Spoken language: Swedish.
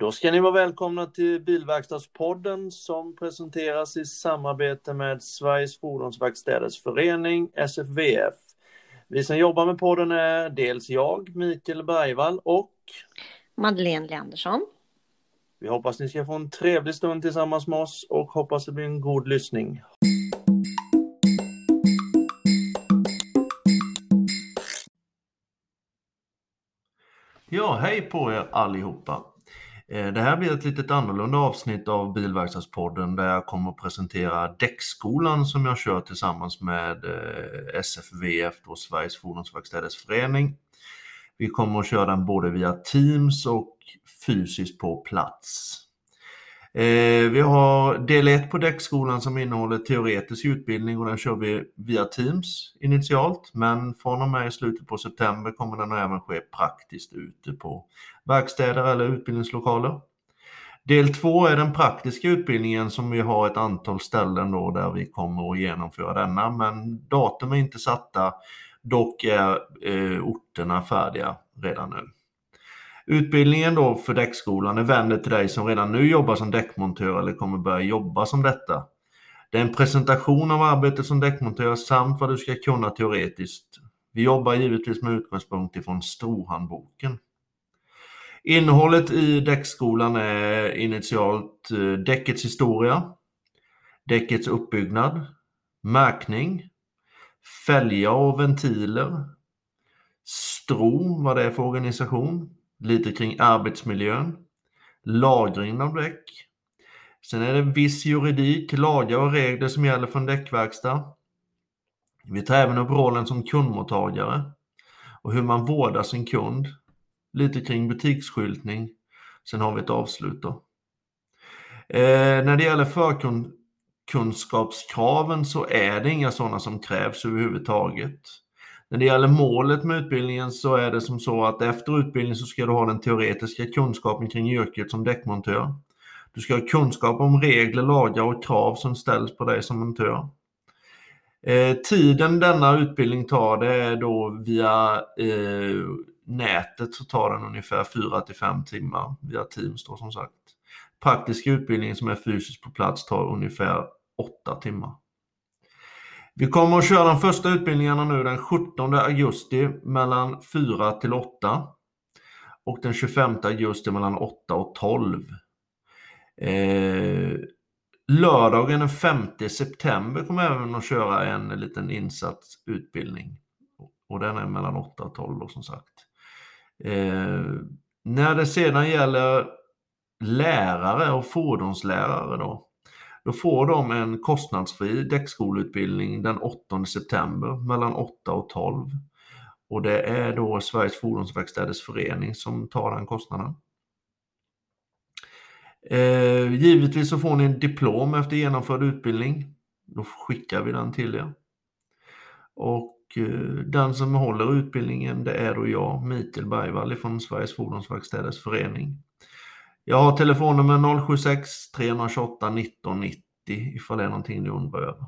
Då ska ni vara välkomna till Bilverkstadspodden som presenteras i samarbete med Sveriges Fordonsverkstäders Förening, SFVF. Vi som jobbar med podden är dels jag, Mikael Bergvall och Madeleine Leandersson. Vi hoppas ni ska få en trevlig stund tillsammans med oss och hoppas det blir en god lyssning. Ja, hej på er allihopa. Eh, det här blir ett litet annorlunda avsnitt av Bilverkstadspodden där jag kommer att presentera Däckskolan som jag kör tillsammans med eh, SFVF, då Sveriges Fordonsverkstäders Förening. Vi kommer att köra den både via Teams och fysiskt på plats. Eh, vi har del 1 på däckskolan som innehåller teoretisk utbildning och den kör vi via Teams initialt. Men från och med i slutet på september kommer den även ske praktiskt ute på verkstäder eller utbildningslokaler. Del 2 är den praktiska utbildningen som vi har ett antal ställen då där vi kommer att genomföra denna. Men datum är inte satta, dock är eh, orterna färdiga redan nu. Utbildningen då för däckskolan är vänd till dig som redan nu jobbar som däckmontör eller kommer börja jobba som detta. Det är en presentation av arbetet som däckmontör samt vad du ska kunna teoretiskt. Vi jobbar givetvis med utgångspunkt ifrån Storhandboken. Innehållet i däckskolan är initialt eh, däckets historia, däckets uppbyggnad, märkning, fälgar och ventiler, Stro, vad det är för organisation, lite kring arbetsmiljön, lagring av däck. Sen är det viss juridik, lagar och regler som gäller för en däckverkstad. Vi tar även upp rollen som kundmottagare och hur man vårdar sin kund. Lite kring butiksskyltning. Sen har vi ett avslut då. Eh, när det gäller förkunskapskraven så är det inga sådana som krävs överhuvudtaget. När det gäller målet med utbildningen så är det som så att efter utbildningen så ska du ha den teoretiska kunskapen kring yrket som däckmontör. Du ska ha kunskap om regler, lagar och krav som ställs på dig som montör. Eh, tiden denna utbildning tar det är då via eh, nätet så tar den ungefär 4 till 5 timmar via Teams då som sagt. Praktisk utbildning som är fysiskt på plats tar ungefär 8 timmar. Vi kommer att köra de första utbildningarna nu den 17 augusti mellan 4 till 8 och den 25 augusti mellan 8 och 12. Eh, lördagen den 5 september kommer jag även att köra en liten insatsutbildning och den är mellan 8 och 12 då, som sagt. Eh, när det sedan gäller lärare och fordonslärare då då får de en kostnadsfri däckskoleutbildning den 8 september mellan 8 och 12. Och det är då Sveriges Fordonsverkstäders Förening som tar den kostnaden. Eh, givetvis så får ni en diplom efter genomförd utbildning. Då skickar vi den till er. Och eh, den som håller utbildningen det är då jag, Mikael Bergvall från Sveriges Fordonsverkstäders Förening. Jag har telefonnummer 076 328 1990 ifall det är någonting ni undrar över.